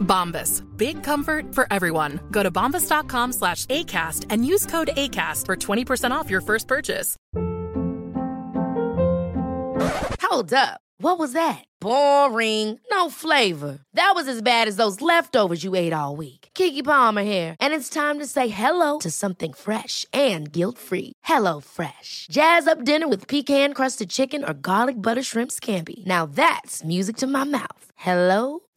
Bombas. Big comfort for everyone. Go to bombas.com slash ACAST and use code ACAST for 20% off your first purchase. Hold up. What was that? Boring. No flavor. That was as bad as those leftovers you ate all week. Kiki Palmer here, and it's time to say hello to something fresh and guilt-free. Hello Fresh. Jazz up dinner with pecan-crusted chicken or garlic butter shrimp scampi. Now that's music to my mouth. Hello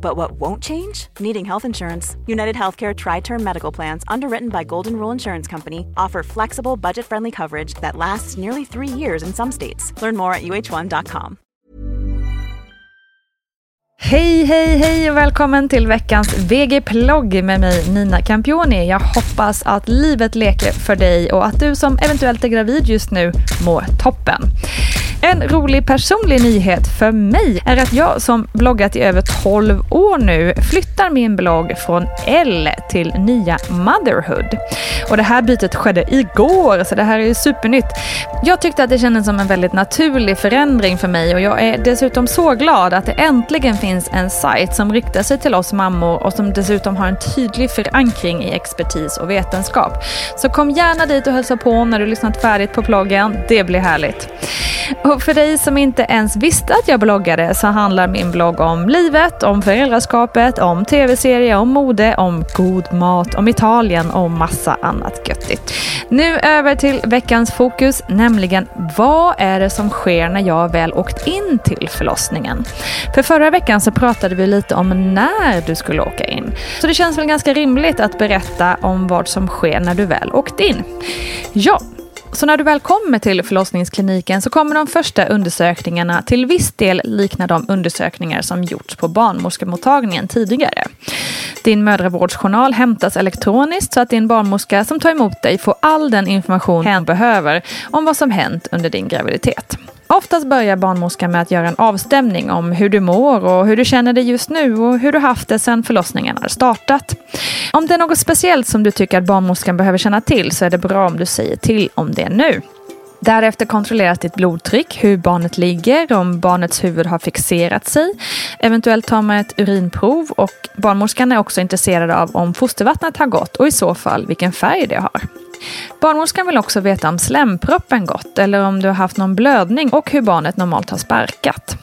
But what won't change? Needing health insurance. United Healthcare Tri Term Medical Plans, underwritten by Golden Rule Insurance Company, offer flexible, budget friendly coverage that lasts nearly three years in some states. Learn more at uh1.com. Hej, hej, hej och välkommen till veckans VG-plogg med mig Nina Campioni. Jag hoppas att livet leker för dig och att du som eventuellt är gravid just nu mår toppen. En rolig personlig nyhet för mig är att jag som bloggat i över 12 år nu flyttar min blogg från L till nya Motherhood. Och det här bytet skedde igår, så det här är ju supernytt. Jag tyckte att det kändes som en väldigt naturlig förändring för mig och jag är dessutom så glad att det äntligen finns en sajt som riktar sig till oss mammor och som dessutom har en tydlig förankring i expertis och vetenskap. Så kom gärna dit och hälsa på när du lyssnat färdigt på bloggen. Det blir härligt. Och för dig som inte ens visste att jag bloggade så handlar min blogg om livet, om föräldraskapet, om tv-serier, om mode, om god mat, om Italien och massa annat göttigt. Nu över till veckans fokus, nämligen vad är det som sker när jag väl åkt in till förlossningen? För förra veckan så pratade vi lite om när du skulle åka in. Så det känns väl ganska rimligt att berätta om vad som sker när du väl åkt in. Ja, så när du väl kommer till förlossningskliniken så kommer de första undersökningarna till viss del likna de undersökningar som gjorts på barnmorskemottagningen tidigare. Din mödravårdsjournal hämtas elektroniskt så att din barnmorska som tar emot dig får all den information hen behöver om vad som hänt under din graviditet. Oftast börjar barnmorskan med att göra en avstämning om hur du mår och hur du känner dig just nu och hur du haft det sedan förlossningen har startat. Om det är något speciellt som du tycker att barnmorskan behöver känna till så är det bra om du säger till om det nu. Därefter kontrolleras ditt blodtryck, hur barnet ligger, om barnets huvud har fixerat sig. Eventuellt tar man ett urinprov och barnmorskan är också intresserad av om fostervattnet har gått och i så fall vilken färg det har. Barnmorskan vill också veta om slemproppen gått eller om du har haft någon blödning och hur barnet normalt har sparkat.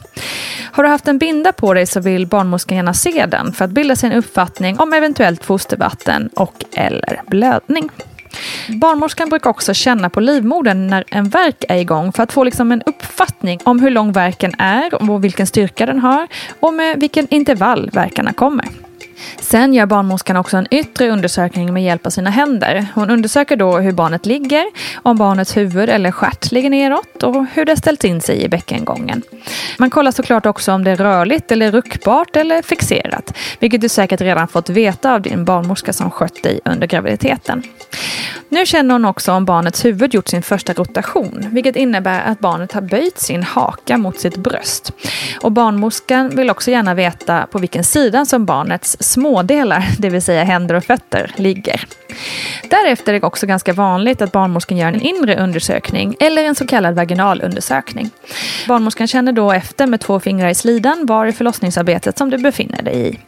Har du haft en binda på dig så vill barnmorskan gärna se den för att bilda sig en uppfattning om eventuellt fostervatten och eller blödning. Barnmorskan brukar också känna på livmodern när en verk är igång för att få liksom en uppfattning om hur lång verken är och vilken styrka den har och med vilken intervall verkarna kommer. Sen gör barnmorskan också en yttre undersökning med hjälp av sina händer. Hon undersöker då hur barnet ligger, om barnets huvud eller stjärt ligger neråt och hur det ställt in sig i bäckengången. Man kollar såklart också om det är rörligt eller ruckbart eller fixerat, vilket du säkert redan fått veta av din barnmorska som skött dig under graviditeten. Nu känner hon också om barnets huvud gjort sin första rotation, vilket innebär att barnet har böjt sin haka mot sitt bröst. Och barnmorskan vill också gärna veta på vilken sida som barnets smådelar, det vill säga händer och fötter, ligger. Därefter är det också ganska vanligt att barnmorskan gör en inre undersökning eller en så kallad vaginalundersökning. Barnmorskan känner då efter med två fingrar i slidan var i förlossningsarbetet som du befinner dig i.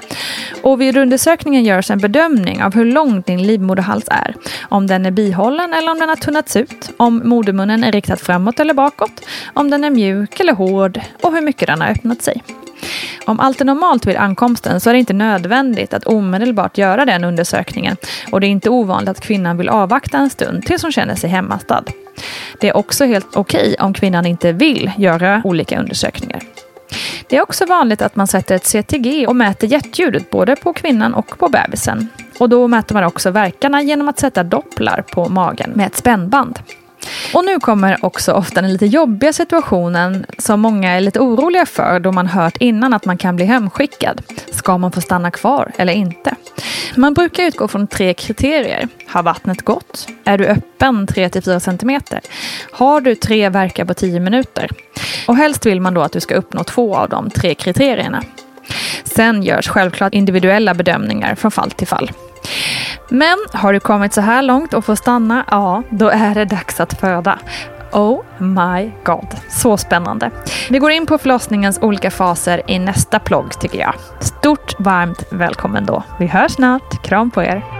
Och vid undersökningen görs en bedömning av hur lång din livmoderhals är. Om den är bihållen eller om den har tunnats ut. Om modermunnen är riktad framåt eller bakåt. Om den är mjuk eller hård och hur mycket den har öppnat sig. Om allt är normalt vid ankomsten så är det inte nödvändigt att omedelbart göra den undersökningen och det är inte ovanligt att kvinnan vill avvakta en stund tills hon känner sig hemmastad. Det är också helt okej okay om kvinnan inte vill göra olika undersökningar. Det är också vanligt att man sätter ett CTG och mäter hjärtljudet både på kvinnan och på bebisen. Och då mäter man också verkarna genom att sätta dopplar på magen med ett spännband. Och nu kommer också ofta den lite jobbiga situationen som många är lite oroliga för då man hört innan att man kan bli hemskickad. Ska man få stanna kvar eller inte? Man brukar utgå från tre kriterier. Har vattnet gått? Är du öppen 3-4 cm? Har du tre verkar på 10 minuter? Och helst vill man då att du ska uppnå två av de tre kriterierna. Sen görs självklart individuella bedömningar från fall till fall. Men har du kommit så här långt och får stanna, ja, då är det dags att föda. Oh my god, så spännande. Vi går in på förlossningens olika faser i nästa plogg tycker jag. Stort varmt välkommen då. Vi hörs snart. Kram på er.